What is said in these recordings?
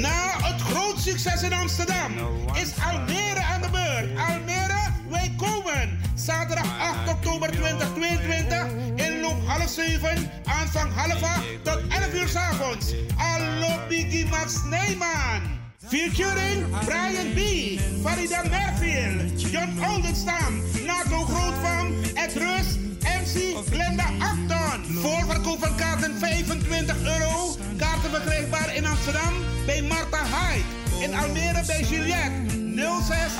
Na het groot succes in Amsterdam is Almere aan de beurt. Almere, wij komen. Zaterdag 8 oktober 2022 in loop half 7, aanvang half 8 tot 11 uur s avonds. Allo Biggie Max Neyman. Featuring Brian B., Farida Merfield, John Oldenstam, Nato Grootvam, Ed Rus, MC Glenda Voorverkoop van kaarten 25 euro. Kaarten verkrijgbaar in Amsterdam bij Marta Hyde. In Almere bij Juliette 06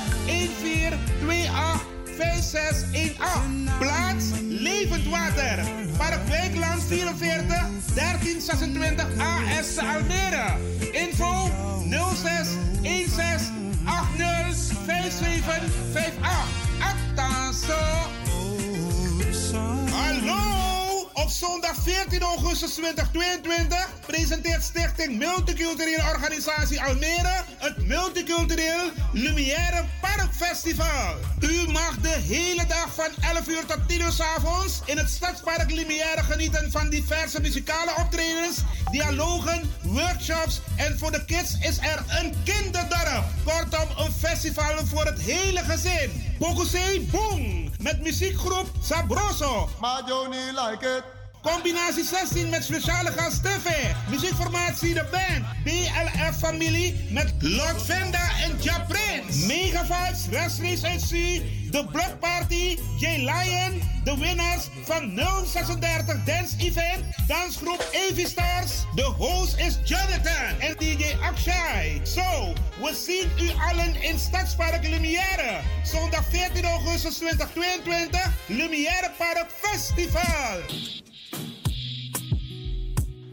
14 28 5618. Plaats Levend Water. Park Wijkland 44 1326 AS Almere. Info 06 16 80 5758. Acta Op zondag 14 augustus 2022 presenteert Stichting Multiculturele Organisatie Almere het Multicultureel Lumière Parkfestival. U mag de hele dag van 11 uur tot 10 uur s avonds in het Stadspark Lumière genieten van diverse muzikale optredens, dialogen, workshops en voor de kids is er een kinderdorp. Kortom, een festival voor het hele gezin. Bogusee Boom met muziekgroep Sabroso. Maar Johnny like it. Combinatie 16 met speciale gast TV. Muziekformatie de band. BLF familie met Lord Venda en Ja Prince. Mega Vibes, Restrace SC. De Block Party, J Lion. De winnaars van 036 Dance Event. Dansgroep Avi Stars. De host is Jonathan en DJ Akshay. Zo, we zien u allen in Stadspark Lumière. Zondag 14 augustus 2022. Lumière Park Festival.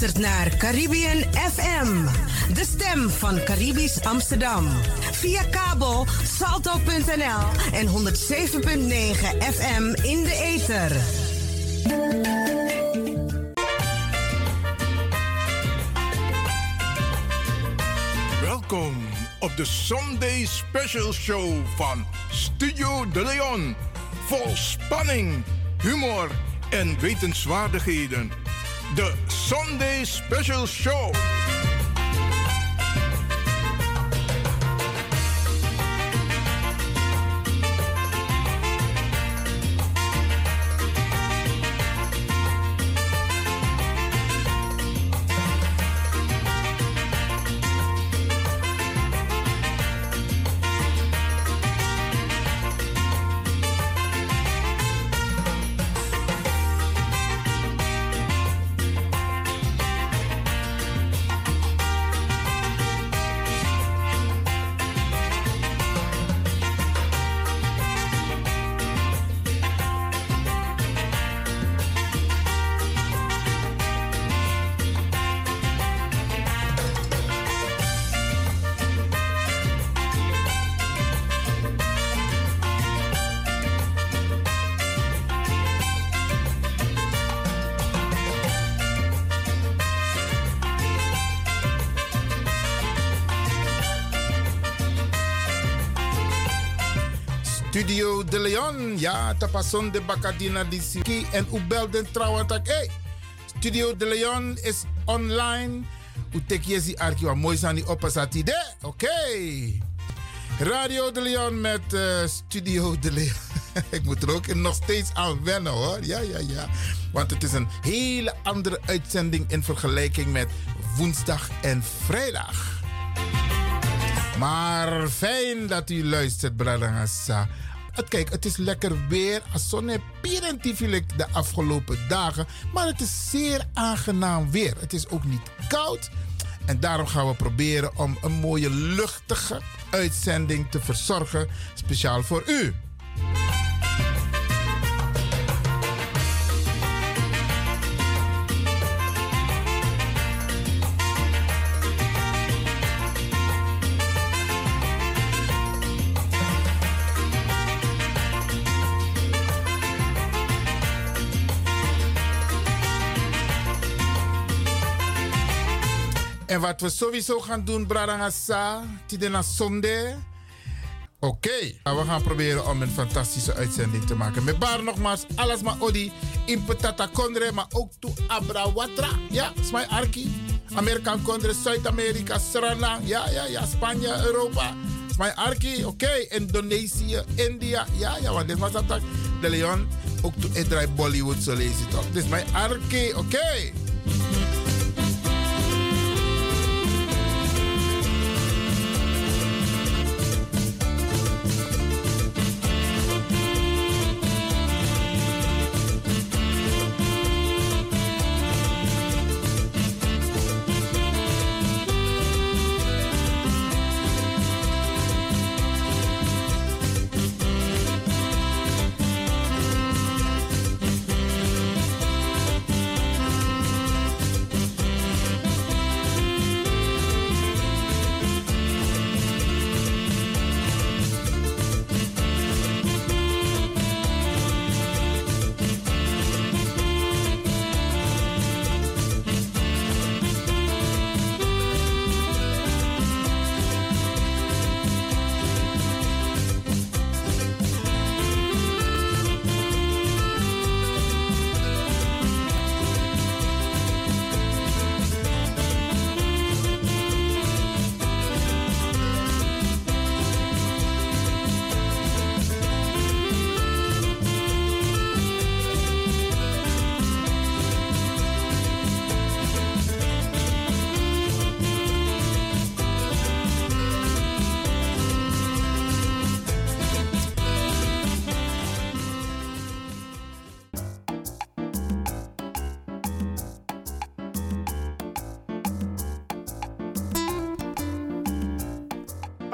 Luistert naar Caribbean FM, de stem van Caribisch Amsterdam. Via kabel salto.nl en 107.9 FM in de ether. Welkom op de Sunday Special Show van Studio De Leon. Vol spanning, humor en wetenswaardigheden. De Sunday Special Show. Studio De Leon. Ja, tapason de Bacadina di. En u belde trouwens dat, hey, Studio De Leon is online. U tek je zi arki wa die opasati de. Oké. Radio De Leon met eh, Studio De Leon. Ik moet er ook nog steeds aan wennen hoor. Ja, ja, ja. Want het is een hele andere uitzending in vergelijking met woensdag en vrijdag. Maar fijn dat u luistert, Bradangasa. kijk, het is lekker weer. Zon de afgelopen dagen. Maar het is zeer aangenaam weer. Het is ook niet koud. En daarom gaan we proberen om een mooie luchtige uitzending te verzorgen. Speciaal voor u. En wat we sowieso gaan doen, Bradangasa, Tidena Zonde. Oké, okay. we gaan proberen om een fantastische uitzending te maken. Met bar nogmaals, alles maar odi, in Petata Kondre, maar ook to Abrawatra. Ja, Smai Arki. Amerikaan Kondre, Zuid-Amerika, Suriname. Ja, ja, ja, Spanje, Europa. Smai Arki, oké. Indonesië, India. Ja, ja, want dit was dat. De Leon, ook to Edrai Bollywood, zo lees je toch. Dit is mijn Arki, oké.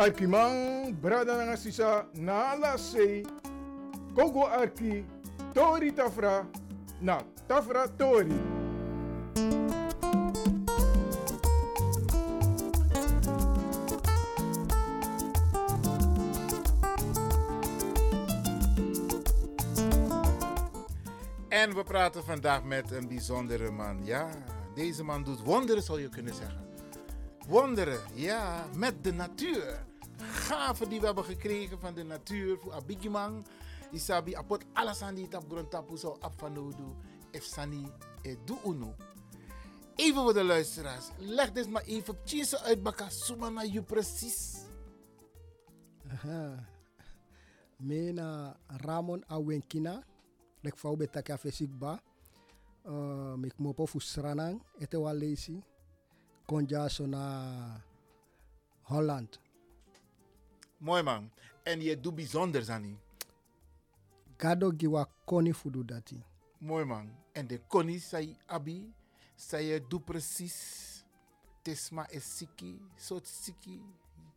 Arkimang, brada nga sisa, na sei, kogo arki, tori tafra, na tafra tori. En we praten vandaag met een bijzondere man. Ja, deze man doet wonderen, zou je kunnen zeggen. Wonderen, ja, met de natuur gaven die we hebben gekregen van de natuur. Voor Abigimang. Isabi apot alles aan die tap grond tapu zo ap van nodu. Efsani e du unu. Even voor de luisteraars. Leg dit maar even op uit baka suma na je precies. Aha. Mena Ramon Awenkina. Lek fau betaka fesikba. Uh, mik mopo fu sranang. Ete wa lesi. Konja so na Holland. Mooi man. En je doet bijzonders aan Gado giwa koni fudu dati. Mooi man. En de koni zei abi, zei je doet precies. Tesma is siki, soort siki.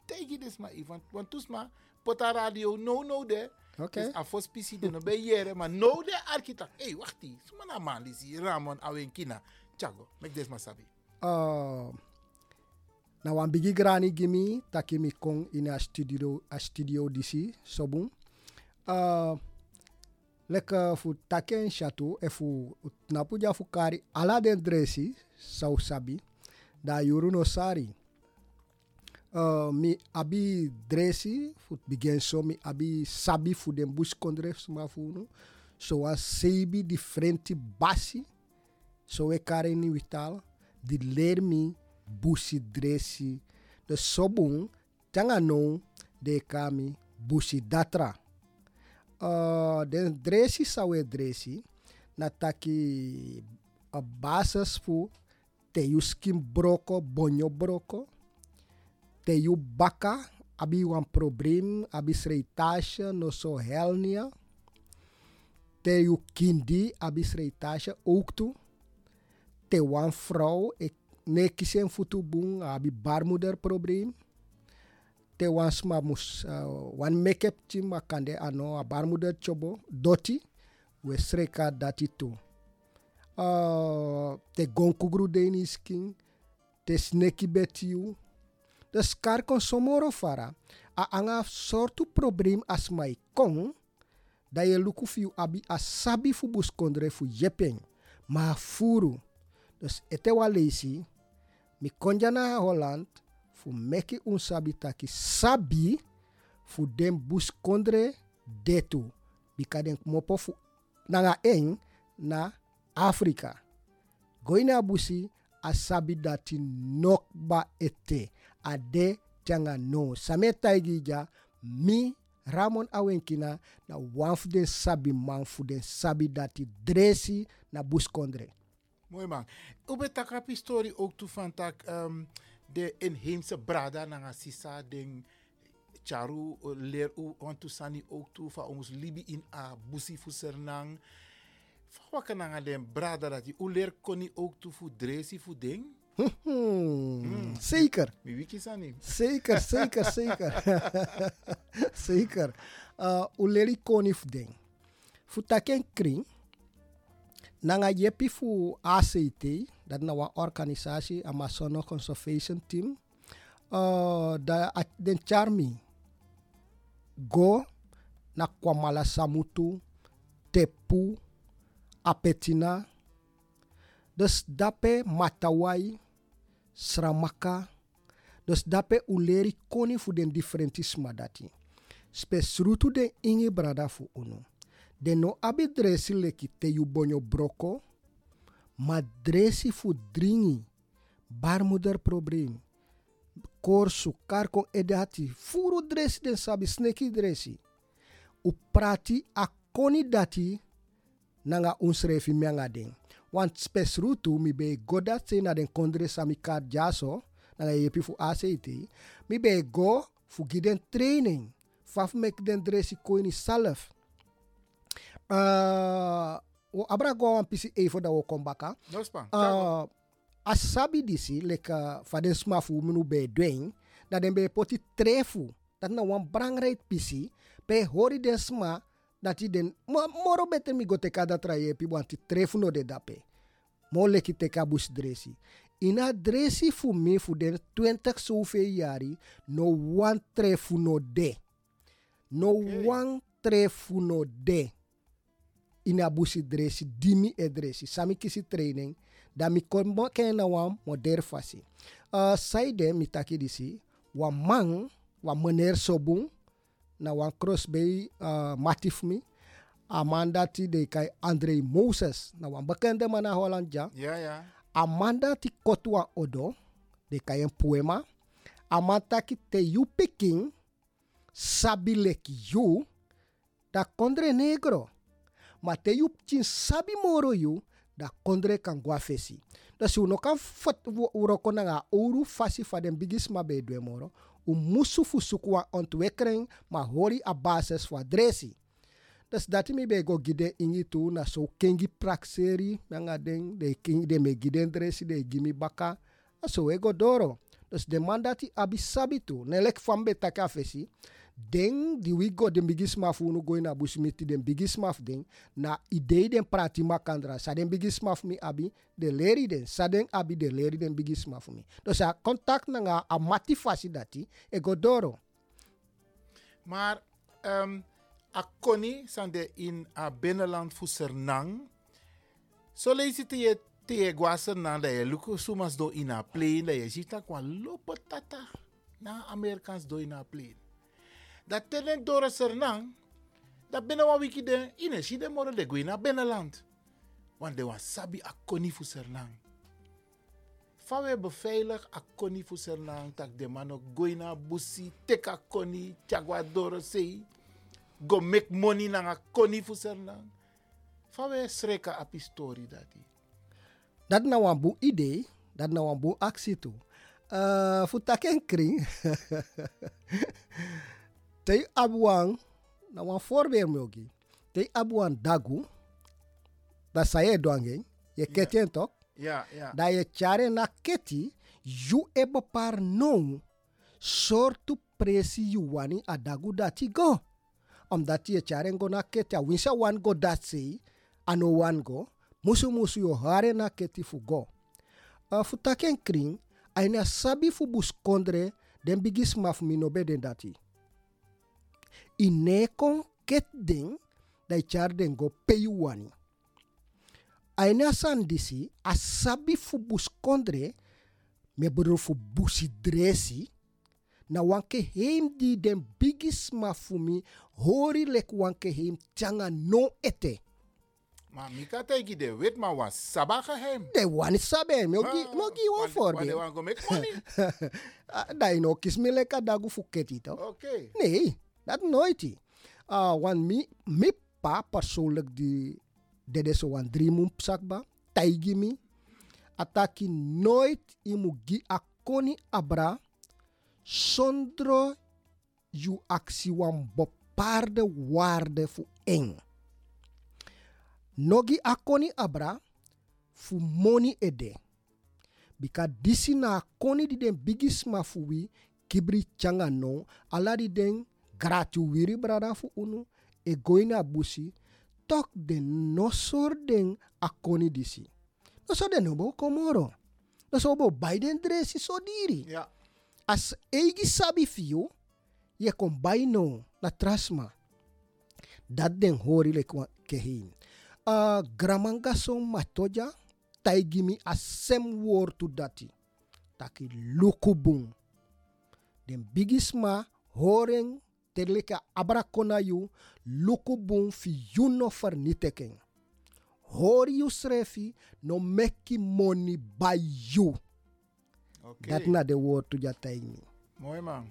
Tegen maar even. Want maar, pota radio no no de. Oké. Okay. Dus afospisi de no be maar no de architect. Hé, hey, wacht die. Suma na man Ramon Awenkina. Chago, make this maar sabi. Uh, na wan bigi grani gimi taki mi kong in a studio a studio disi sobun uh, leka fu taken chateau e fu napu ja fu kari ala den dresi sau sabi da yuru no sari. Uh, mi abi dresi fu bigen so mi abi sabi fu den bus kondre sma fu no so a seibi di frente basi so e kare ni vital di ler mi busi dresi de sobung tanga de kami busi datra uh, de dresi sawe dresi na taki a basas fu te skim broko bonyo broko baka abi wan probleem, abi sreitasje no so helnia. Te u kindi, abi sreitasje ook toe. Te wan vrouw, ik ne kisen futu bung, abi baarmoederprobleem. Te wan sma mus, uh, wan make-up team makande ano a baarmoeder chobo, doti. We sreka dati toe. Uh, te gonkugru deni skin, te sneki betiu. Dus kar kon somoro fara. A anga sortu probleem as mai kong, da ye luku fiu abi a sabi fu buskondre fu jepeng. Ma furu. Dus ete wa leisi, mi konja na Holland, fu meki un sabi taki sabi fu den buskondre detu. Bika den mopo fu nanga eng na Afrika. Goina busi asabi dati nokba ete ade tanga no. Same taigija mi Ramon Awenkina na wanfu den sabi manfu den sabi dati dresi na buskondre. Mooi man. U bent taka story ook toe van tak um, de inheemse brada na sisa den charu leer u want tu sani ook toe van ons libi in a busi fu sernang. Wat kan aan den brada dat u leer koni ook toe fu dresi fu ding? Hmm, Zeker. Mi wiki sani. Zeker, zeker, zeker. zeker. Uh, uleri konif ding. Fu taken kring. Nanga yepi fu ACT, dat na wa Amazono Conservation Team. Uh, da den charmi go na kwamala samutu tepu apetina. Dus dape matawai sramaka. Dus dape uleri koni fu den differentisma dati. Spesrutu den ingi brada fu unu de no abi dresi leki te yu bonyo broko ma dresi fu dringi barmoeder probleem korsu kar kon edati furu dresi den sabi sneki dresi. U prati a koni dati nanga unsrefi mianga want spes rutu mi be goda se na den kondre sami kar jaso nanga yepi fu mi be go fu giden training. Faf mek den dresi koini salaf uh, wo abra go wan pisi efo da wo kombaka uh, asabi disi leka faden smafu minu be dweng dat den be poti trefu dat na wan brangreit pisi pe hori den sma dat i den mo, moro beter mi go teka dat ra yepi wan ti trefu no de dape mo leki teka bus dresi ina dresi fu mi fu den 20 zoveel jari no wan trefu no de no wan trefu no de ina busi dresi dimi e dresi sami kisi training da mi kon ken na wan moder fasi. Uh, saide mi taki disi wa man wa meneer sobung na wan cross bay uh, matif mi. Amanda ti de kai Andre Moses na wan bekende mana Holland ja. Ja. amanda ti kotwa odo de kai poema amata ki te yu peking sabi leki yu da kondre negro ma te yu chin sabi moro yu da kondre kan gwa fesi da si uno kan fot uroko na nga fasi fa den ma be dwe moro u musu fu suku wa ontwikkeling ma hori a basis dresi dus dati mi be go gide ingi tu na so kengi prakseri nanga den de king de me giden dresi de gimi baka aso ego doro. Dus de mandati abi sabitu nelek fambe taka fesi den di we go den bigis maf unu go na busimiti den bigis maf den na idee den prati makandra sa den bigis maf mi abi de leri den sa den abi de leri den bigis maf mi dus a contact nanga a motivasi dati ego doro Maar um, a koni sande in a binnenland fu Sernang. So lees je te gwa Sernang da je luko sumas do in a plane da je ziet kwa lopo tata na Amerikans do in a plane. Dat tenen dora Sernang da binnen wa wiki de ine si de moro de gwi na binnenland. Want de was sabi a koni fu Sernang. Fawe beveilig a koni fu Sernang tak de mano goi na busi teka koni chagwa doro sei go make money na a koni fu Sernang. Fawe sreka a pistori dati. dat na wan bu idee dat na wan bu actie toe Uh, futaken kring. Tei abuang, na wan voorbeeld mogi. Tei abuang dagu, da saye doangen, je ketien toch? Ja, ja. Da je chare na keti, ju e bepar non, sortu presi you wani a dagu dati go. Omdat je chare go na keti, a winsa wan go dat sei, ano wan go, musu musu yo hare na keti fu go. Uh, fu taken kring, aina sabi fu buskondre, den bigis maf mi no beden dati. I kon ket den, da i char den go peyu wani. Aina san disi, a sabi fu buskondre, me bedoel fu busi dresi, na wanke heim di den bigis mafumi, hori lek wanke heim tjanga no ete. Maar Mika teki de wit maar was sabba geheim. De wani sabe, me ogi, ogi wan voorbeeld. they want go money. Ah, da ino kis me leka dagu fu keti toch? Oké. Nee, dat nooit. Uh, want mi, mi pa persoonlijk die dede so wan drie mum sakba, taigi mi, ataki nooit imu gi akoni abra, sondro yu aksi wan bepaarde waarde fu eng. Nogi akoni abra, fu moni ede. Bika disi na akoni di den bigis ma fu wi, kibri changa no, ala di den gratu wiri brada fu unu, e goina busi, tok den nosor den akoni disi. Noso den obo komoro. Noso obo Biden dresi so diri. Ja. As eigi sabi fio, je kon bai no na trasma. Dat den hori le kwa kehin. Uh, gramanga so matoja, taigimi asem woortu dati. Taki lukubung. Den bigisma horen terleka abrakona yu lukubung fi. Hoor you srefi no meki money by you. Dat na de woord to ja taigimi. Mooi man.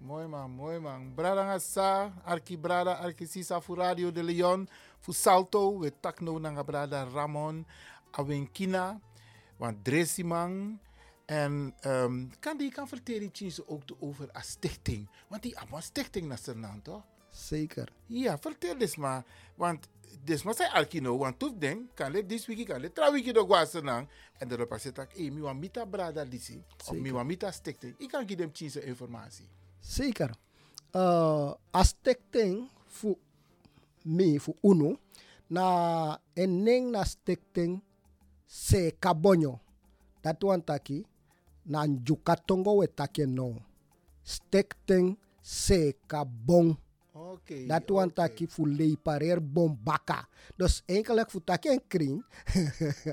Mooi man, mooi man. Brada nga sa, arki brada, arki sisa fu Radio de Leon, fu Salto, we takno nanga brada Ramon, Awenkina, want Dresi man. En um, kan die kan vertellen ook over een stichting. Want die allemaal stichting naar Suriname, toch? Zeker. Ja, vertel eens maar. Want dus maar zei Alkino, want toen denk kan dit this week kan dit trouw week ook was nang en daarop zit ik, eh, mi wan mita brada disi of wan mita stichting. Ik kan geven hem informatie. Zeker. Uh, as stichting fu mi fu uno na eneng na stichting se kabonyo. Dat wan na we taki no. Stichting se kabong. Oké. Dat wan taki fu leiparer bom baka. Dus eigenlijk fu taki en kring.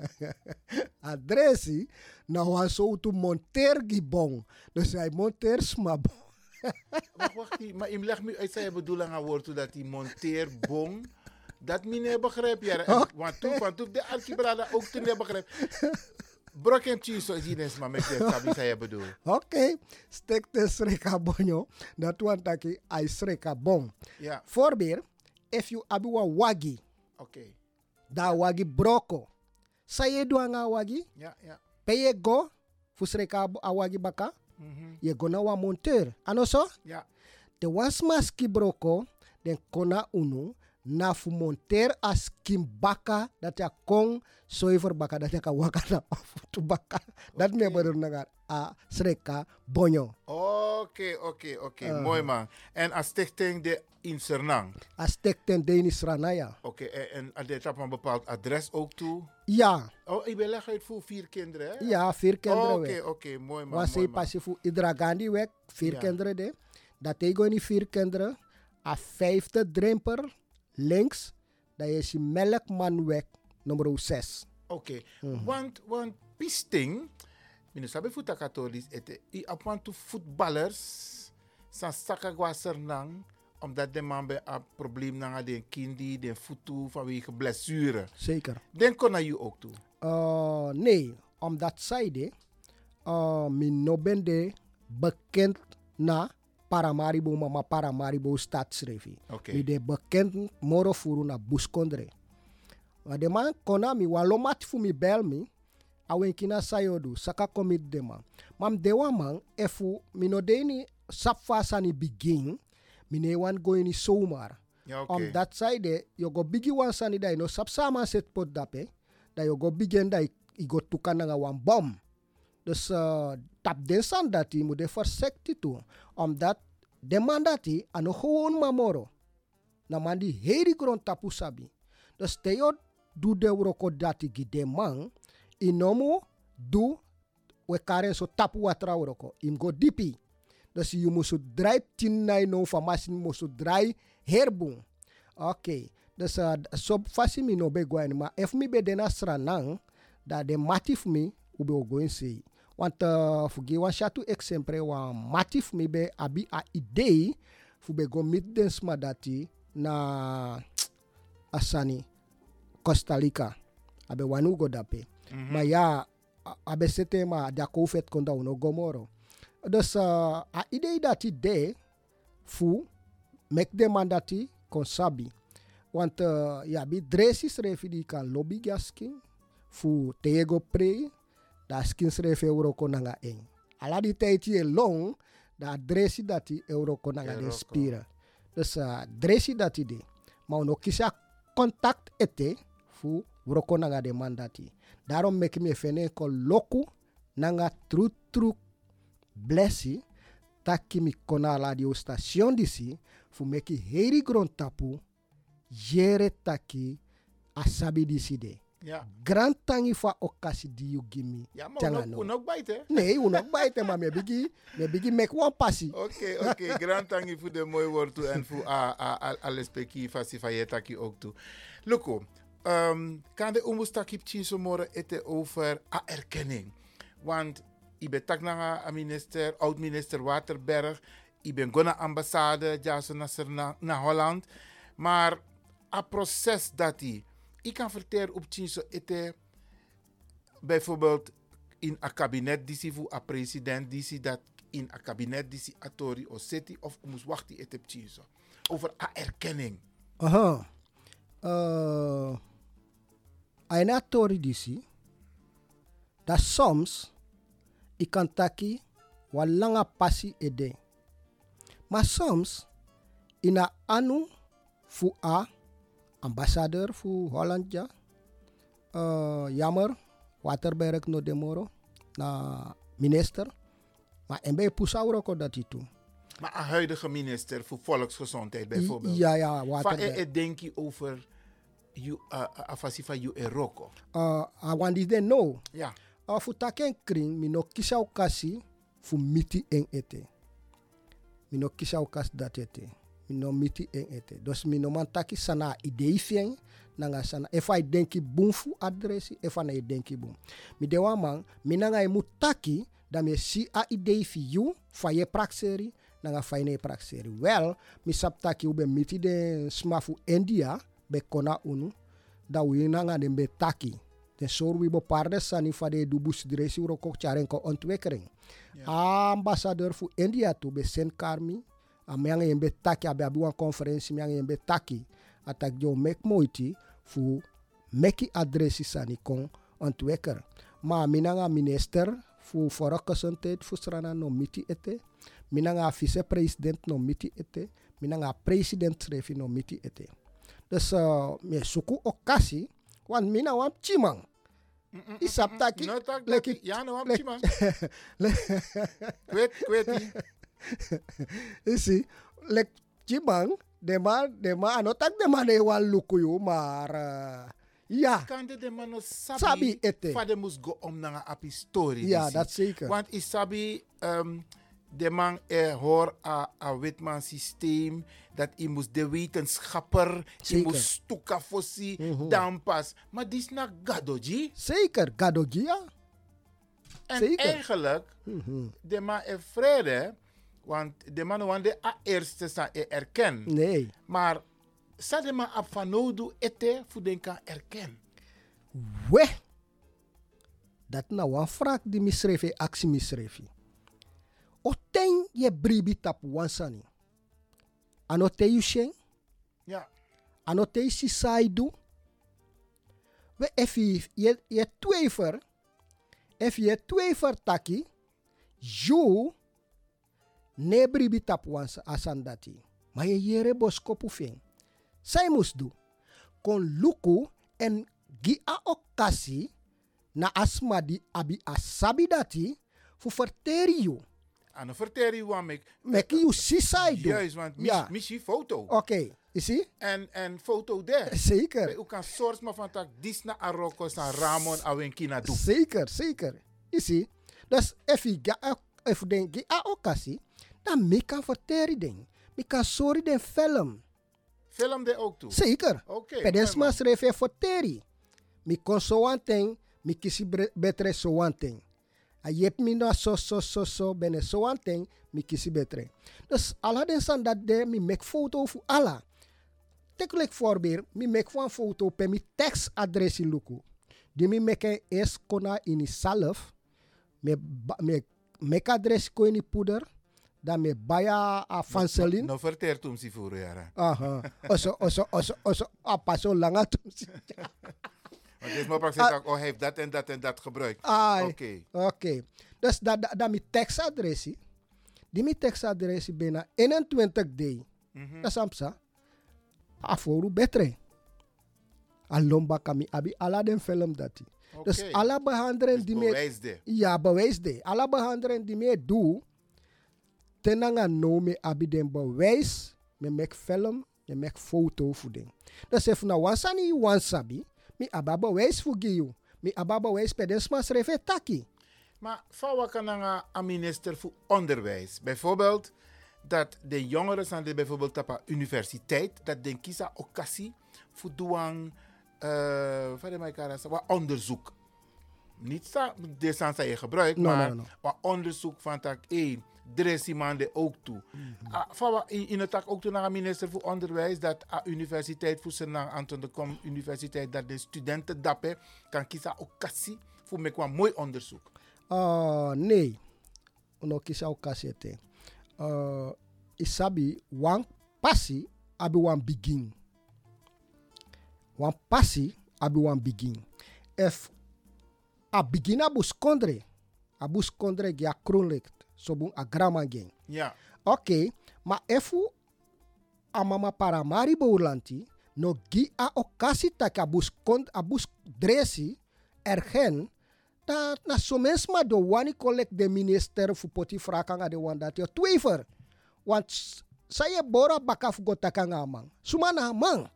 Adressi na wan so tu monter gibong. Dus hij monter smabong. Wacht, maar im leg me uit zijn bedoeling aan woord dat die monteerbong. Dat meneer begrijp je. Want toen, want toen de Alki brada ook toen hij begrijp. Brok hem cheese zo zien eens maar met de sabi saya bedoel. Oké, stek te sreka bonyo. Dat wan taki ai sreka bon. Ja, Voorbeeld, if you abi wa wagi, oké. da wagi broko. Sa ye do anga wagi, Ja, ja. pe ye go, fu sreka a wagi baka, ye go na wa monteur. Ano so? Ja. De was maski broko, den kona unu, na fu monteur as kim baka, dat ya kong soiver baka, dat ya ka waka na tu baka. Dat me bedoel nagar a sreka bonyo. Oké, oké, oké. Mooi man. En als stichting de in Suriname. As tek ten Denis Ranaya. Oké, en, en en dit op een bepaald adres ook toe. Ja, Oh, ik ben leg uit voor vier kinderen, hè? ja, vier kinderen Oké, oké, mooi man. Was man. passie voor Idra Gandhi weg, vier Ja. kinderen de. Dat gewoon die vier kinderen. A vijfde dremper links. Dat is die melkman weg, nummer 6. Oké, Mhm. want, want pisting, minus sabi futa katholisch, ete, i apwan to voetballers, san sernang, omdat de man bij een probleem na de kindi, de voetu vanwege blessure. Zeker. Den kon naar je ook toe. Uh, nee, omdat zij de, uh, min no ben de bekend na Paramaribo, mama Paramaribo stadsrevi. Oké. Mi de bekend moro furu na buskondre. Maar de man kona mi walomat fu mi bel mi. awen kina sayodu saka commit dema mam dewa man efu mino deni sapfa sani begin mine wan go ini zomaar Ja, oké. om dat side yo go bigi wan sani da no sap sama set pot dape da yo go bigen da i go tukan nga wan bom dus uh, tap den san dati mu de versecti tu omdat de man dati ano mamoro. Na mandi heri gron tapu sabi. Dus teo du de roko dati gi de man inomu du we karen so tapu watra roko im go dipi. Dus you musu dry tin nai no fa masin musu dry herbung oke dus uh, so fasi no be gwen ma if mi be dena sranang da de matif mi ube o goin sei want uh, fugi wan shatu exemple wa matif mi be abi a idee fu be go na asani Costa Rica. Abe wanu go dape. Ma ya abe sete ma da konda uno gomoro dus uh, a idee dati de fu mek de mandati kon sabi. Want uh, ya bi dresi srefi di kan lobby gaskin fu tego pre da skin srefi euro ko nanga eng. Ala di teiti e long da dresi dati euro ko nanga de spira. Dus uh, dresi dati de kisa contact ete fu wroko nanga de mandati. Daarom mek me fene ko loku nanga tru tru blessi taki mi kona radio station disi fu meki heri gron tapu jere taki asabi disi de Ja. grand tangi fa okasi di you give me Ja, maar Tjanga we no. we nog bijten. nee uno baite ma me bigi me bigi mek one passi Oké, oké. Grand tangi voor de mooi woord toe en voor a- a- a- alles peki fasi fayetaki ook toe. Luko, um, kan de umustakip chinso more ete over a erkenning. Want ik ben een minister, oud-minister Waterberg. Ik ben gona ambassade, ja, naar Holland. Maar a proces dat hij, ik kan vertellen op chinso ete bijvoorbeeld in een kabinet die voor een president die dat in een kabinet die atori of city of moest wachten heb zo over a erkenning. Aha. Uh, aina tori disi dat soms i kan taki wa langa passi ede. Maar soms ina anu fu a ambassadeur fu Holland ja. Uh, jammer Waterberg no demoro na minister. Maar en bij pusauro ko dat itu maar een huidige minister voor volksgezondheid bijvoorbeeld. ja ja van Waterberg e denk je over you uh, afasi you eroko uh, I want they know. Ja. A fu taken kring mi no kisa okasi fu miti en ete mi no kisa okas dat ete mi no miti en ete. Dus mi no man taki sana idei nanga sana I denki bum fu adresi if I denki bum. Mi de man mi nanga e mutaki da me si a idei fi you fa ye prakseri nanga fa ne prakseri. Well mi sap taki ube miti de smafu India be kona unu da wi nanga de be taki. Ten sor wi bo parde sani fa de du dresi uro ko charen ko ontwekering ambassadeur fu India tu be sen karmi a me yang yembe taki abe abi wan conference me yang yembe taki atak jo mek moiti fu meki adresi sani kon ontweker ma minanga minister fu fora gezondheid fu strana no miti ete minanga vice president no miti ete minanga president refi no miti ete. Dus uh, me suku okasi wan mina wan chimang isap taki no tak leki- leki ja isi lek chimang dema dema ano tak dema de wan lukuyu mar uh, ja kan de de man no sabi, Sabi ete. Vader moest go om naar api story. ja dat zeker Want sabi, um, de man er hoor a, a witman systeem, dat hij moest de wetenschapper, hij moest stuka fossi, dan pas. Maar die is naar gadoji. zeker gadogia En Zeker. eigenlijk, de man er vrede, want de man want de a eerste sta er erken. nee. Maar sa de man op van nodu ete, voor den kan erken. we. Dat na wan frak di misrefi aksi misrefi o ten ye bribi tap wan sani ano te yu shen Ja, ano te si saidu we efi ye, ye twijfer If je twee vertaki, ju ne bribi tap wans asandati. Maar je jere boskopu fing. Zij moest doen. Kon luku en gi a okasi na asma di abi asabi dati fu verteri you. Aan een ik. Mek you sisai do. Juist, want mis, Ja. missie foto. Oké, you see? En, en foto daar. Zeker. U kan source maar van tak Disna Aroko san Ramon Awenkina doen. Zeker, zeker. See? Dus if je ga if den gi a okasi, dan kan verteri ding. Me kan sorry den film. Film de ook toe. Zeker. Oké. Pedesma mooi, schreef verteri. Mi kon so one thing, mi kisi bre- betre so one thing. A yep mi no so so so so bene so one thing, mi kisi betre. Dus ala den san dat de mi make foto fu ala. Take like voorbeeld, mi make one foto pe mi text adres in luku. Die mi make es kona in zelf. Me me make adres ko in poeder. Dan me baya a fanselin. No verteer toen si voor jaren. Aha. Oso, oso, oso, oso, apa so langa tum si. Want dit maar praktisch tak, oh hij heeft dat en dat en dat gebruikt. Oké. Oké. Dus dat da, da mi tekstadressie. Die mi tekstadressie bijna 21 day. Mhm. Dat is amsa. Aforu betre. Alomba kami abi ala den film dati. Dus Oké. alla behandelen Dus die me. Ja, bewijs de. Alla behandelen die me doe tenanga nome abidembo wijs me mek film me mek foto fuding da sef na nou, wansani wansabi mi ababa wijs fugiu mi ababa wijs pedesma sreve taki maar fawa kananga a minister voor onderwijs? Bijvoorbeeld dat de jongeren aan de bijvoorbeeld op universiteit dat den kisa okasi voor doang uh, eh, wat onderzoek. Niet de sansa je gebruikt maar wat onderzoek van tak 1 dressimande ook toe. Mm in, het tak ook toe minister voor Onderwijs dat de Universiteit voor Senang Anton de Kom Universiteit dat de studenten dappen kan kiezen occasie voor me kwam mooi onderzoek. Uh, nee, no kiezen occasie te. Uh, isabi wan passi abi wan begin. Wan passi abi wan begin. F a begin abus kondre, abus kondre gya kronlicht. Sobun a grama gen. Ja. Ok, maar efu a mama para mari boulanti no gi a okasi tak abus kont abus dresi ergen dat na somens ma do wani collect de minister fu poti frakanga de wan dat yo twijfer. Want saya bora baka fu go takanga amang. Sumana amang.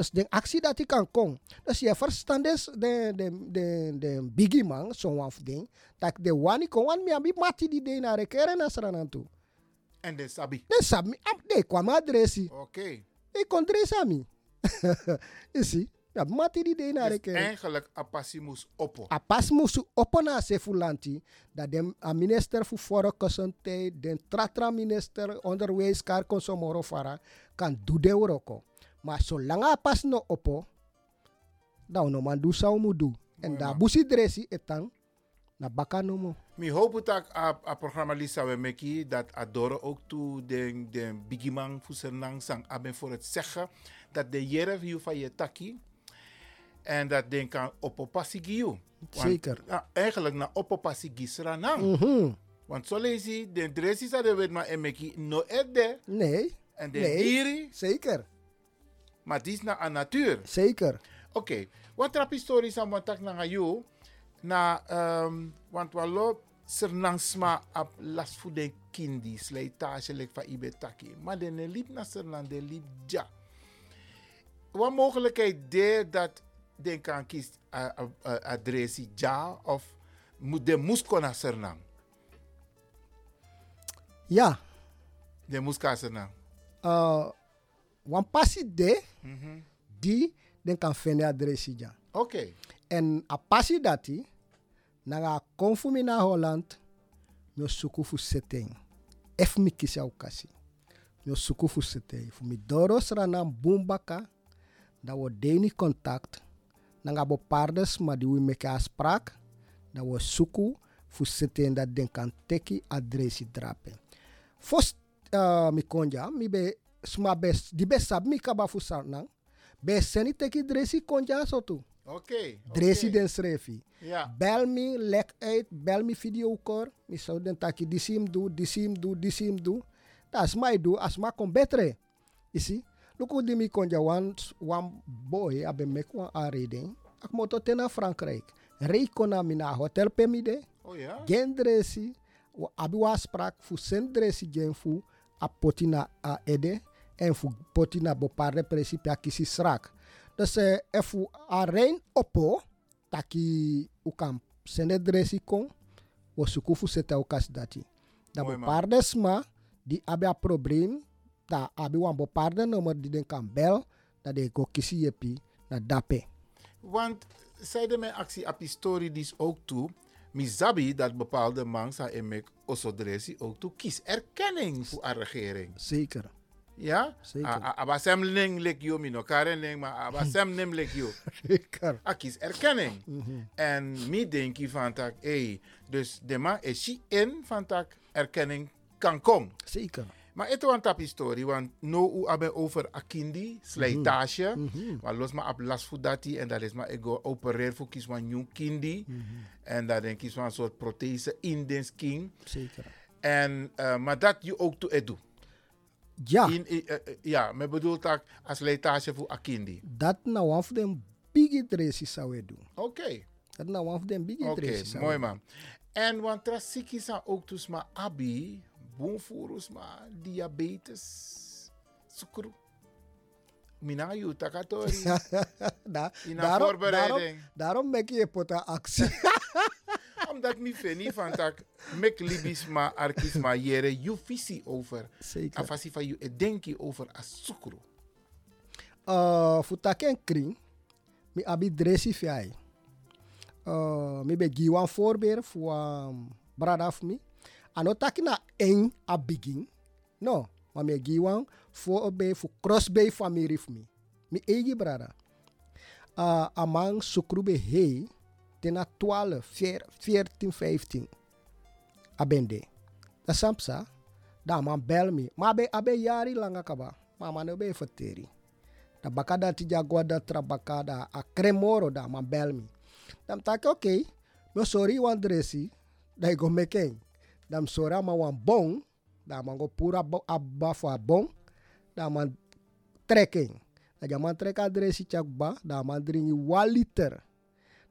Dus de actie dat ik kan kom. Dus je verstand is de, de, de, de biggie man, zo'n ding. Dat de wani kon wan mi abi mati die de na rekeren na sranan toe. En de sabi. De sabi, de kwam adresi. Oké. Ik kon dresa mi. Je ziet, ja, mati die de na Dus eigenlijk a passie moest oppo. A pas musu opona se fulanti dat de minister fu foro kosante den tratra minister onderwijs kar konsomoro fara kan do de oroko. Maar zolang a pas no opo, dan no man do sa mu do. En da busi dresi etang na baka no mo. Mi hoop dat a, a programma Lisa we meki dat Adoro ook toe de, de bigimang fusenang sang aben voor het zeggen dat de jere view van je taki en dat den kan opopassi giu. Zeker. Ja, eigenlijk na opopassi gisranang. Mhm. Want zo lees je, de dressi sa de wet maar emeki no edde Nee. en de Nee. diri, Zeker. Maar die is na a natuur. Zeker. Oké, wat trap historisch aan wat ik naar jou na um, want walo sernangsma op last voor de kindi slijtage lek van ibe taki maar de ne liep na sernan de liep ja wat mogelijkheid de dat den kan kies uh, uh, uh, adressie ja of moet de moest kon naar sernang Ja. de moest kan sernang Uh, wan pasi de die den kan fene adresi ja. oké En a pasi dati, na Holland, mio suku fu seteng. Ef mi kisi au kasi. Mio suku fu seteng. Fu mi doro bumbaka, da wo deni contact, nanga bo pardes ma di wi meke afspraak, da wo suku fu seteng dat den kan teki adresi drapen. Fos uh, mi konja, mi be sma bes, di be sab mi kaba fu sarnang, be seni teki adresi konja sotu. Oké. Dresi oké. den schreef Ja. Bel me, leg uit, bel me video call. Mi zou den taki disim do, disim do, disim do. Dat is mij do, as ma kon see? Look hoe die mi kon ja wan, wan boy, abe mek wan aanreding. Ak moto tena Frankrijk. Rei kona mi na hotel pe mi de. Oh ja? Gen dresi, abi wa sprak fu sen dresi gen fu a potina a ede en fu potina boparde principe a kisi srak. Dus eh, e fu a rein oppo, taki u kan dresi kon, wo suku fu seta u kas dati. Da boparde sma, di abi a probleem, da abi wan boparde nummer di den kan bel, da de go kisi yepi na dape. Want zeiden mijn actie op die story die is ook toe. Mizabi dat bepaalde mensen in mijn osodresi ook toe kies erkenning voor haar regering. Zeker. Ja? Zeker. Abasem ling lik yo mino karening, maar abasem nim lik yo. Zeker. A kies erkenning. En mi denk je van tak, hey, dus de man is she in van tak erkenning kan komen. Zeker. Maar het is een tap historie, want no u hebben over akindi, slijtage. Maar los maar op last voor dat en dat is maar ik go opereer voor kies van nieuw kindi. En dat denk ik van een soort prothese in den skin. Zeker. En, eh, maar dat je ook toe edu. Ja. In, in, eh, eh, ja, men bedoelt dat als slijtage voor akindi. dat nou one of them big zou we doen. Oké, Dat nou one of them big oké, dresses zou mooi man. En want trasiki zijn ook dus maar abi, boomvoerus maar diabetes, suiker. Mina you takatori. Da, In daarom, voorbereiding. daarom, daarom maak je pota actie. Omdat mi feni van tak mek libis ma arkis ma jere you visie over. Zeker. Afasi van you denki over asukru. Uh, voor taken kring, mi abi dressi fiai. Uh, mi be gi wan voorbeeld voor um, brada of mi. Ano taki na eng a begin. No, maar mi gi wan voor be voor cross bay familie of mi. Mi egi brada. Uh, amang sukru be hei tena 12, 14, 15. Abende. Da sampsa, da man bel mi. Maar abe, abe yari langa kaba. Man be fateri. Da baka ti jagwa da trabaka da a kremoro da man bel mi. Dam tak. Okay. No sorry wan dresi. Go meken. Dam sorry ma wan bon. Da man go pura abba bon. Da man trekking. Da jaman trek a dresi chakba. Da man dringi 1 liter.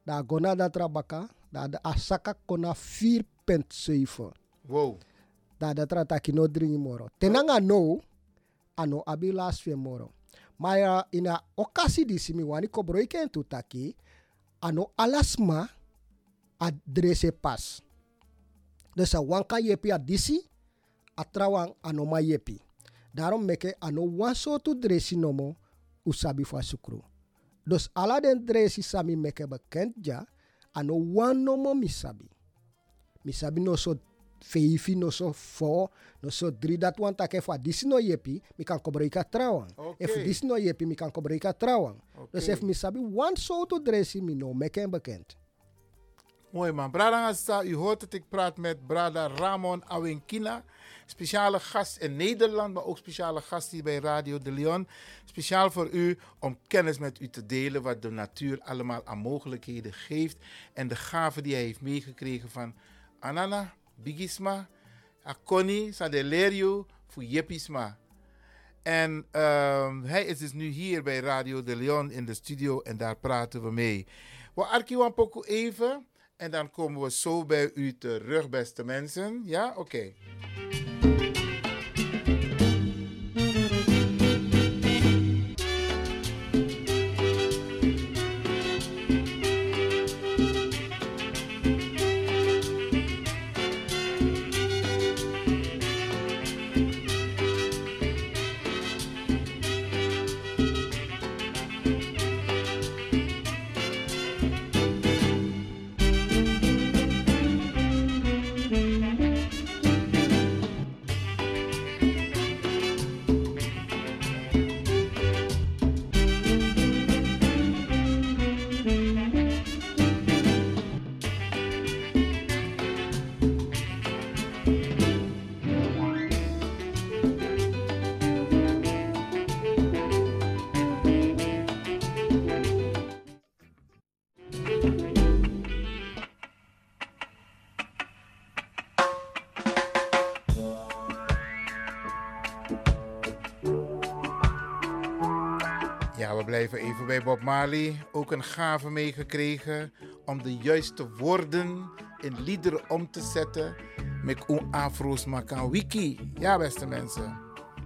Da gona da trabaka. Da da asaka kona 4.7 Wow. da da tra taki no dringi moro. Tenanga no, ano abi last fe moro. Maar uh, ina okasi di simi wani kobro iken tu taki, ano alasma a drese pas. Dus a wanka yepi a disi, a trawang ano ma yepi. Daarom meke ano wan sotu dresi nomo usabi fa sukru. Dus ala den dresi sami meke bekend ja, ano wan nomo misabi. Misabi no so vijf, no so four, no so drie. Dat want take fa disi no yepi, mi kan kobreka trouwen. Oké. If disi no yepi, mi kan kobreka trouwen. Dus Oké. if mi sabi one so to dressi, mi no meken bekend. Mooi man. Brada Ngasa, u hoort dat ik praat met Brada Ramon Awenkina. Speciale gast in Nederland, maar ook speciale gast hier bij Radio de Leon. Speciaal voor u om kennis met u te delen wat de natuur allemaal aan mogelijkheden geeft. En de gaven die hij heeft meegekregen van Anana, Bigisma, Akoni, Sadelerio, voor Jepisma. En ehm, hij is dus nu hier bij Radio de Leon in de studio en daar praten we mee. We arkiwan even en dan komen we zo bij u terug, beste mensen. Ja, oké. Even bij Bob Marley. Ook een gave meegekregen om de juiste woorden in liederen om te zetten. Met een afro's makan wiki. Ja, beste mensen.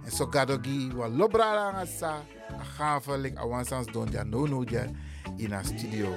En zo gadogi wa lobra ngasa. A gave lik awansans don ja no no ja in a studio.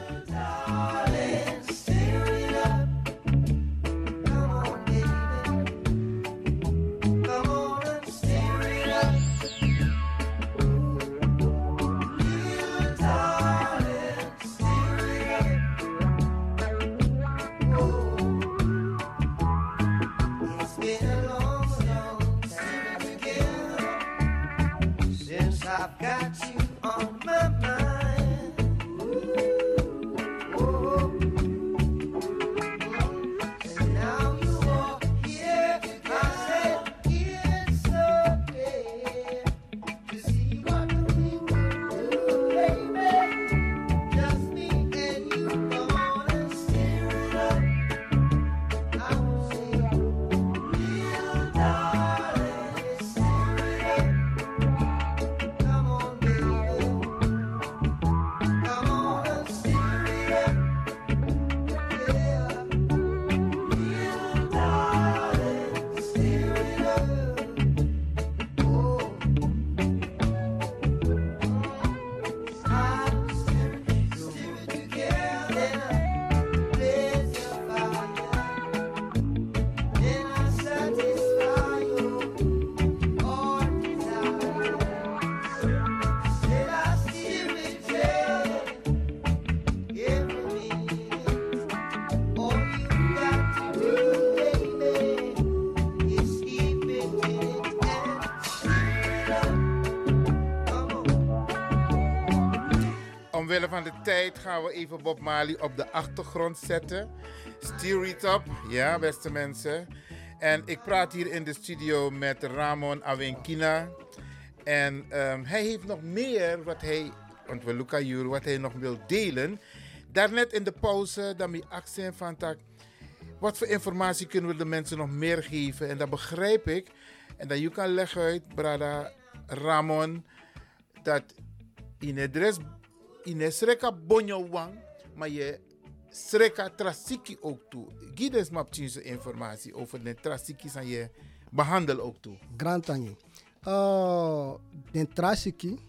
Van de tijd gaan we even Bob Marley op de achtergrond zetten. Steer it up, ja beste mensen. En ik praat hier in de studio met Ramon Awenkina. En um, hij heeft nog meer wat hij, want we Luca Jur, wat hij nog wil delen. Daarnet in de pauze, dan mijn accent van tak. Wat voor informatie kunnen we de mensen nog meer geven? En dat begrijp ik. En dat je kan leggen uit, Brada Ramon, dat in het rest in sreka bonyo wang, maar je sreka trasiki ook toe. Giet eens maar informatie over de trasiki en je behandel ook toe. Grantangi. Uh, de trasiki,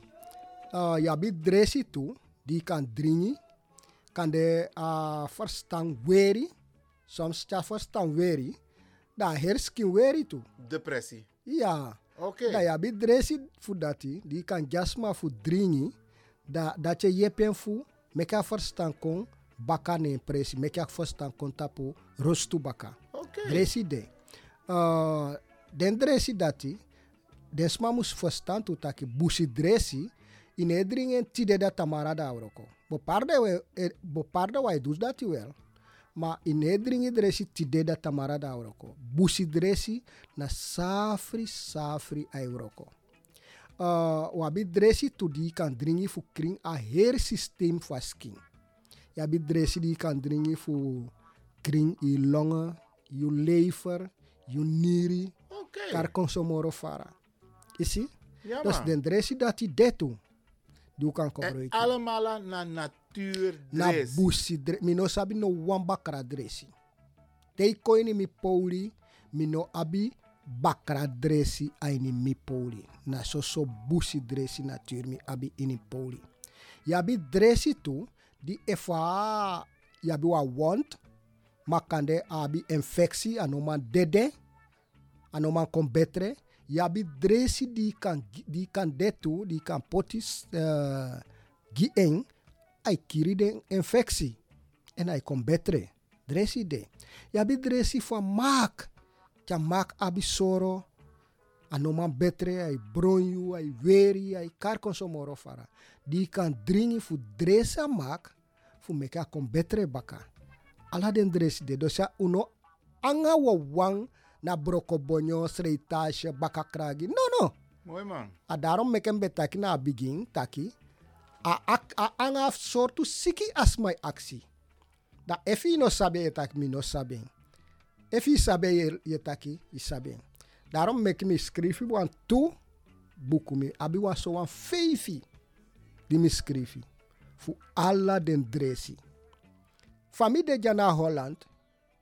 uh, ja bit dresi toe, die kan dringen, kan de uh, verstaan weri, soms ja verstaan weri, dan herskin weri toe. Depressie. Ja. Oké. Okay. Dan ja bit dresi voor dat die kan jasma voor dringen, da dat je jepen fu meka verstaan kon baka ne presi meka verstaan kon tapu rostu baka. Okay. dresi de. Uh, den dresi dati den sma mus verstaan tu taki busi dresi in edringen tide da tamara da auroko bo parde we e, bo parde wa dus dati wel ma in edringen dresi tide da tamara da auroko busi dresi na safri safri auroko uh, wabi dresi tu di kan dringi fu kring a her systeem fa skin. Ja bi dresi di kan dringi fu kring i longen, je lever, je nieren, okay. kar consomoro fara. Isi? Ja, dus den dresi dat i detu. Du kan En gebruiken. allemaal na natuur Na busi dre, mi no sabi no wamba kra dresi. Tei koini mi pouli, mi no abi bakra dresi aini mi poli. Na so so busi dresi natuur mi abi ini poli. Yabi dresi tu, di efa yabi wa want, makande abi infectie anoman dede, anoman kombetre. Yabi dresi di kan, gi- di kan detu, di kan potis uh, gi eng, ai kiri den infectie. En ai kombetre. Dresi de. Yabi dresi van maak tja mak abi soro anoman betre ai bronju ai weri ai kar konsomoro fara. Di kan dringi fu dresa mak fu meka kon betre baka. Ala den dresi de dosa uno anga wa wang na broko bonyo sreitashe baka kragi. No no. Mooi man. a daarom meken betaki na begin taki. A, a, a anga sortu siki as my aksi. Da efi no sabe e taki mi no sabe efi sabe ye, ye taki i sabe daarom mek mi skrifi wan tu buku mi abi so wan feifi die me schreef. Voor alla den dresi. Familie de jana Holland.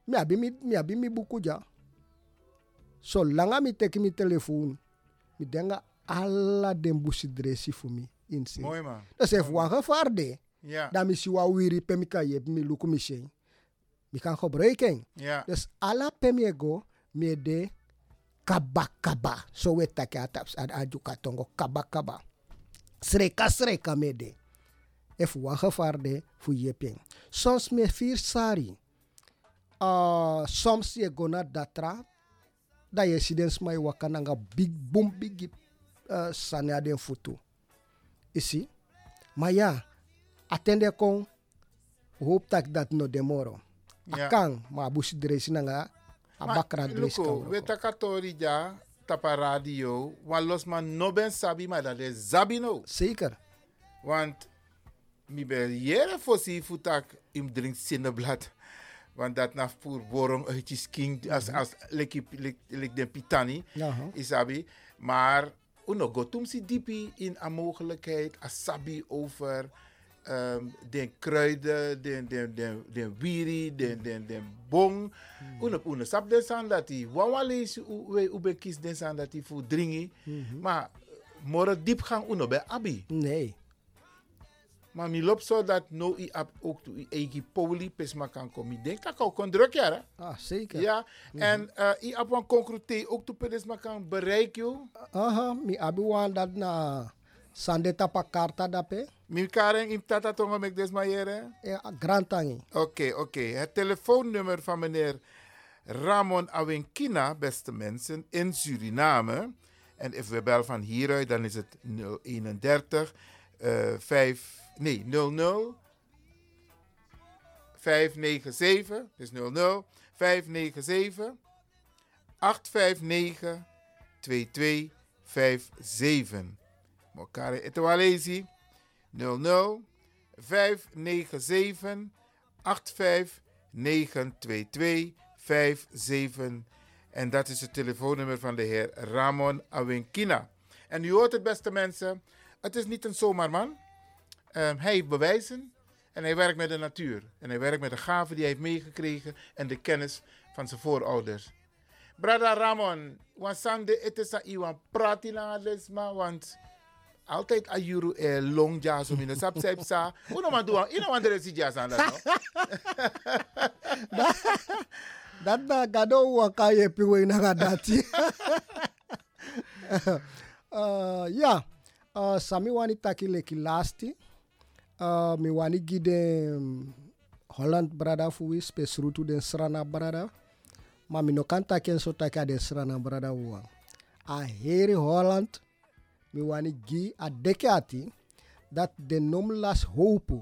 Mi abi mi, mi abi mi buku ja. Zolang mi teki mi telefoon. Mi denga alla den busi dresi voor mi. Insi. Mooi man. Dat is even een gevaar de. Ja, Dan mi si wa wiri pe mi ka je mi luku mi shen. Mi kan gebruiken. ja. Dus alla pe mi go mi de kaba kaba. So we take ataps ad aju katongo kaba kaba. Sreka sreka me de. If de fu yeping. Soms me vier sari. Uh, soms je go na datra. Da je sidens mai wakananga big boom big uh, sanya den futu. Isi. Maar ja, attende kon hoop tak dat no demoro. Ja. Akang ma busi dresi nanga abakra dresi kan. we takatori ja tapa radio, wan los man no ben sabi, maar dat is zabi no. Zeker. Want mi ben jere fosi futak im drink sinneblad. Want dat na voor borom uitjes king als als leki lik den pitani isabi. Maar uno go tum si dipi in a mogelijkheid asabi over um, den kruiden, den den den den wiri, den den den bong. Uno uno sap den san dat die wawa lees u we u be kies den san dat die voor dringi. Maar morgen diepgang uno be abi. Nee. Maar mi loopt zo dat no i ap ook to i egi poli pesma kan komen. Ik denk dat ik ook kon druk ja. Ah, zeker. Ja. En uh, i ap wan concrete ook to pedesma kan bereiken. Aha, mi abi wan dat na sande tapa karta dape. Mi karen im tata tonga mek desma jere. E a grand tangi. Oké, oké. Het telefoonnummer van meneer Ramon Awenkina, beste mensen, in Suriname. En if we bellen van hieruit, dan is het 031 eh 5, nee, 00 597, dus 00 597 859 2257. Mokare Etewalezi 00 597 8592257. En dat is het telefoonnummer van de heer Ramon Awinkina. En u hoort het, beste mensen. Het is niet een zomaar man. Ehm, hij heeft bewijzen. En hij werkt met de natuur. En hij werkt met de gaven die hij heeft meegekregen. En de kennis van zijn voorouders. Brada Ramon, wansande aan iwan prati lang lesma, want altijd ayuru e long ja so mine sap sap sa. Uno man doa, ino man dere si ja san dat no. Dat na gado waka ye piwe na gadati. uh, ja, uh, sami wani taki leki lasti. Uh, mi wani gide um, Holland brada fuwi spesrutu den srana brada. Maar mi no kan taki en so taki a den srana brada wa. A heri Holland mi wani gi a deke ati dat de nom las hopu.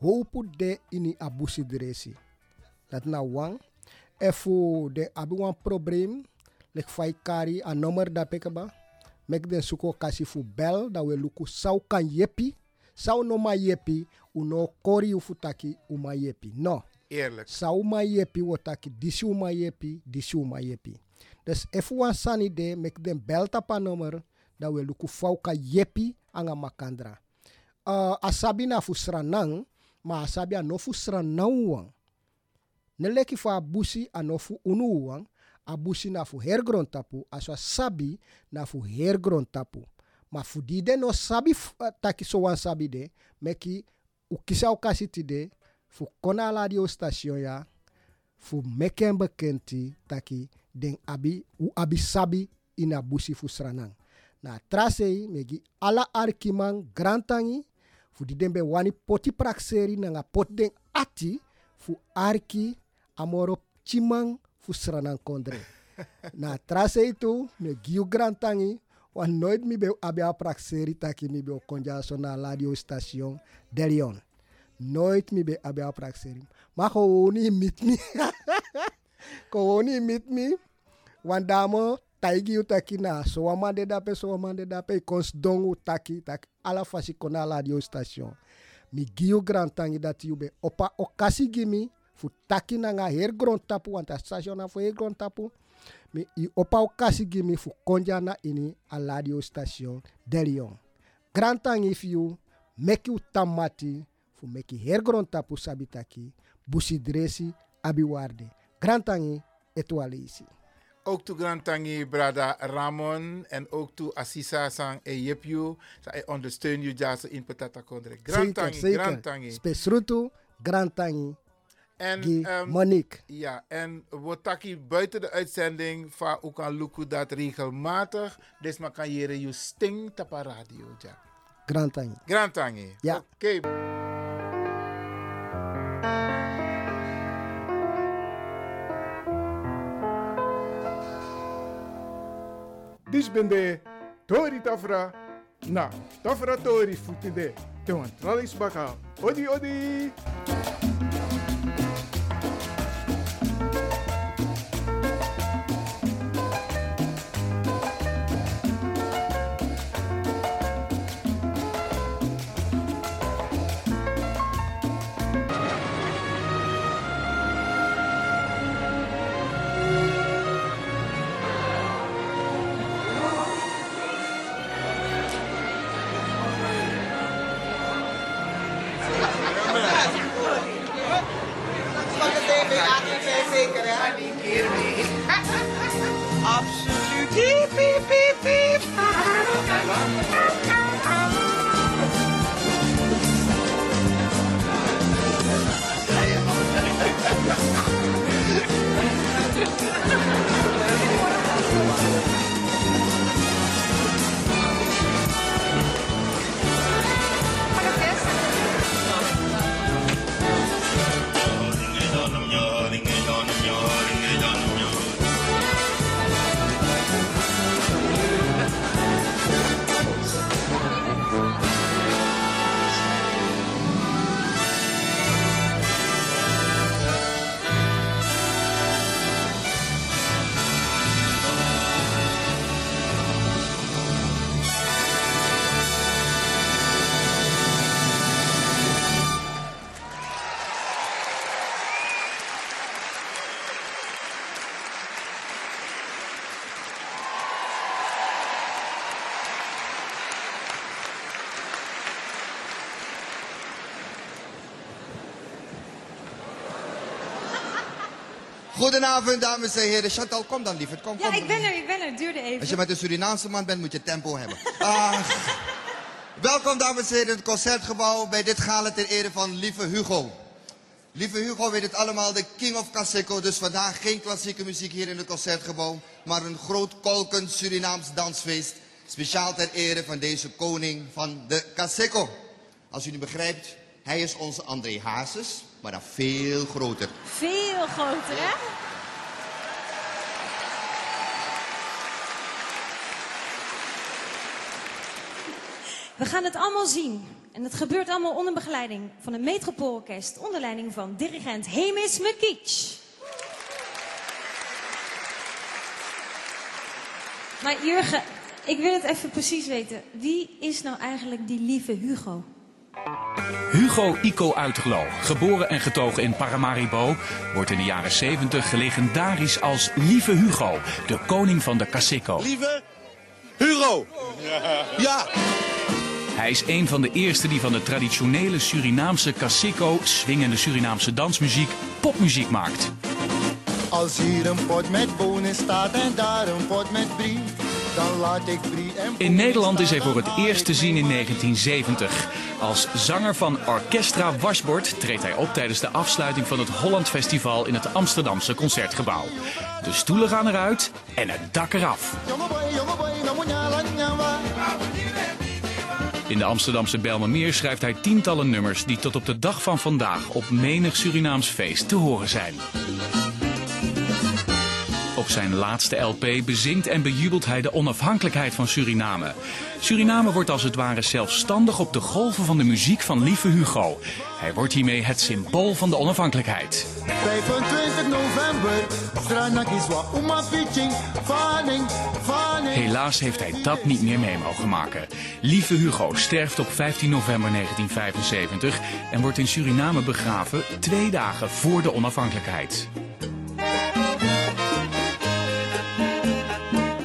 Hopu de ini abusi dresi. Dat na wang. Efu de abi wan probleem. Lek fai kari a nummer da pekaba. Mek den suko kasi fu bel da we luku sau kan yepi. Sau no ma yepi. Uno kori ufu taki uma yepi. No. Eerlijk. Sau ma yepi wotaki disi uma yepi. Disi uma yepi. Dus efu wan sani de mek den bel tapa nummer. Da we luku fau ka yepi anga makandra. Uh, na fu sranang. Ma asabi a no. Ne fa busi anofu unu wang, a busi na fu hergron tapu, aswa sabi na fu hergron tapu. Ma fu di de no sabi uh, taki so wan sabi de, meki u kisa u kasi ti de, fu kona radio station ya, fu meken bekenti taki den abi, u abi sabi ina busi fu sranang. Na trasei megi ala arkiman grantangi, fu di den be wani poti prakseri nanga pot den ati, fu arki amoro chimang fu sranan kondre. Na trase itu me giu grantangi wan nooit mi be abe a prakseri taki mi be o konja so na radio station Delion. Nooit mi be abe a prakseri. Ma gewoon mit mi. gewoon mit mi. Wan damo taigi utaki na so wamande dape so wamande dape kons dong utaki tak ala fasi kona radio station. Mi giu grantangi dat you be opa okasi gimi fu taki na nga her gron tapu want station na fu her gron tapu mi i opa okasi gimi fu konja na ini a radio station Delion. Grantangi if you meki u tamati fu meki hergrond tapu sabitaki busi dresi abiwarde grantangi etualisi Ook toe Grantangi, Brada Ramon. En ook toe Assisa Sang e Yepju. Zij ondersteun je jazz in Petata Kondre. Grantangi, Grantangi. Spesrutu, grantangi, En, ehm, Monique. ja, en we taki buiten de uitzending van Okan Luku dat regelmatig. Dus maar kan je je sting tapa radio. Ja. Grantangi. Grantangi. Ja. Oké. Dis ben Tori Tafra. Na, Tafra Tori futide. Tewan tralis baka. Odi odi. zeker, hè? Maar Goedenavond, dames en heren. Chantal, kom dan lieverd. Kom, Ja, kom. ik ben er, ik ben er. Het duurde even. Als je met een Surinaamse man bent, moet je tempo hebben. Welkom, dames en heren, in het concertgebouw bij dit gala ter ere van Lieve Hugo. Lieve Hugo weet het allemaal, de king of Caseco. Dus vandaag geen klassieke muziek hier in het concertgebouw, maar een groot kolkend Surinaams dansfeest. Speciaal ter ere van deze koning van de Caseco. Als u nu begrijpt, hij is onze André Hazes, maar dan veel groter. Veel groter, hè? We gaan het allemaal zien. En het gebeurt allemaal onder begeleiding van een metropoolorkest. Onder leiding van dirigent Hemis Mekic. Maar Jurgen, ik wil het even precies weten. Wie is nou eigenlijk die lieve Hugo? Hugo Ico Uitglo, geboren en getogen in Paramaribo, wordt in de jaren 70 legendarisch als Lieve Hugo, de koning van de Caseco. Lieve Hugo. Ja. Hij is een van de eerste die van de traditionele Surinaamse Caseco, swingende Surinaamse dansmuziek, popmuziek maakt. Als hier een pot met bonen staat en daar een pot met brie, dan laat ik brie en In Nederland is hij voor het eerst te zien in 1970. Als zanger van Orchestra Wasbord treedt hij op tijdens de afsluiting van het Holland Festival in het Amsterdamse Concertgebouw. De stoelen gaan eruit en het dak eraf. In de Amsterdamse Bijlmermeer schrijft hij tientallen nummers die tot op de dag van vandaag op menig Surinaams feest te horen zijn. Op zijn laatste LP bezingt en bejubelt hij de onafhankelijkheid van Suriname. Suriname wordt als het ware zelfstandig op de golven van de muziek van Lieve Hugo. Hij wordt hiermee het symbool van de onafhankelijkheid. 25 november. Helaas heeft hij dat niet meer mee mogen maken. Lieve Hugo sterft op 15 november 1975 en wordt in Suriname begraven twee dagen voor de onafhankelijkheid.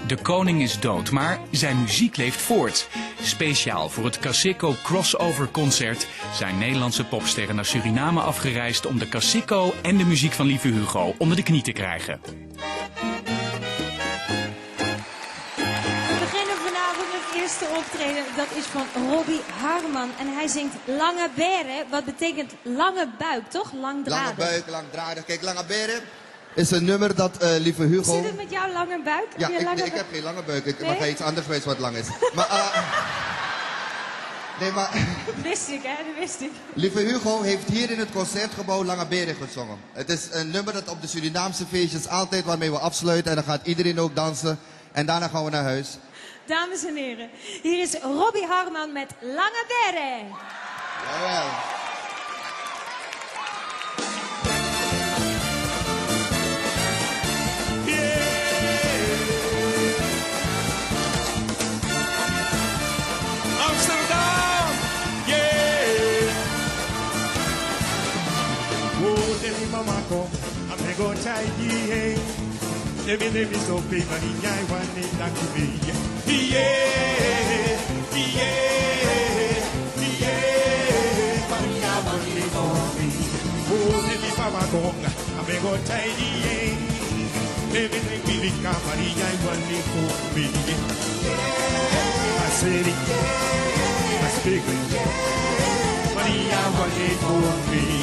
De koning is dood, maar zijn muziek leeft voort. Speciaal voor het Casico Crossover Concert zijn Nederlandse popsterren naar Suriname afgereisd om de Casico en de muziek van Lieve Hugo onder de knie te krijgen. We beginnen vanavond het eerste optreden. Dat is van Robbie Harman. En hij zingt Lange Beren. Wat betekent lange buik, toch? Langdradig. Lange buik, langdradig. Kijk, Lange Beren is een nummer dat eh, lieve Hugo... Zit het met jouw lange buik? Ja, Heb ik, lange nee, ik heb geen lange buik. Ik Nee? mag iets anders weten wat lang is. Maar, eh, nee, maar Dat wist ik, hè? Dat wist ik. lieve Hugo heeft hier in het concertgebouw Lange Beren gezongen. Het is een nummer dat op de Surinaamse feestjes altijd waarmee we afsluiten. En dan gaat iedereen ook dansen. En daarna gaan we naar huis. Dames en heren, hier is Robbie Harman met Lange Beren. Jawel. go tie Demi demi so pe mani nyai wane la kube ye Iye, iye, iye Mani ya mani mo mi Oh, demi papa gonga, ame go tie ye Demi demi lika mani nyai wane kube ye Maseri, maspegli Mani ya wane kube ye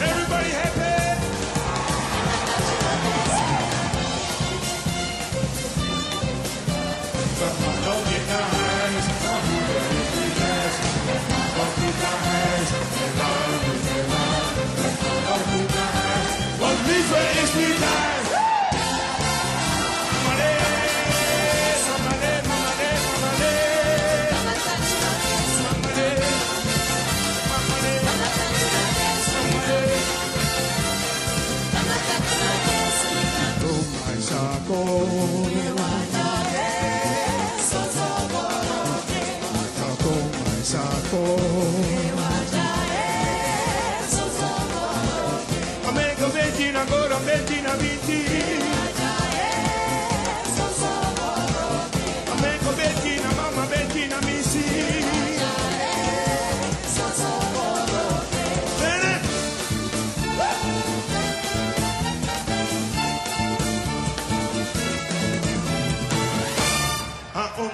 Everybody happy?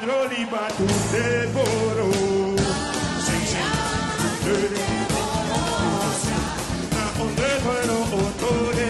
patroli bat urte boro Zeizen urte boro Na ondre duero otore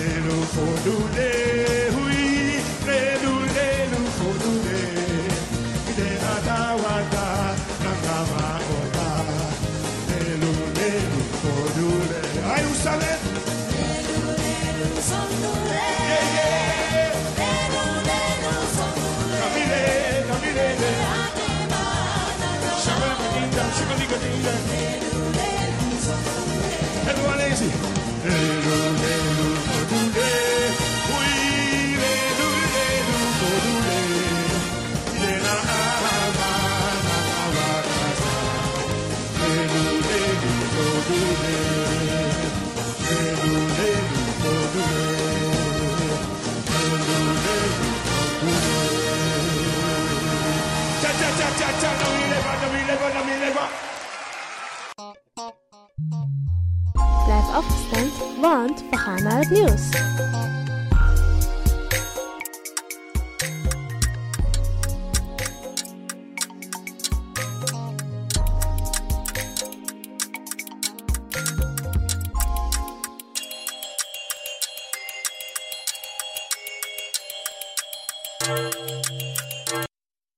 for new. timeout news.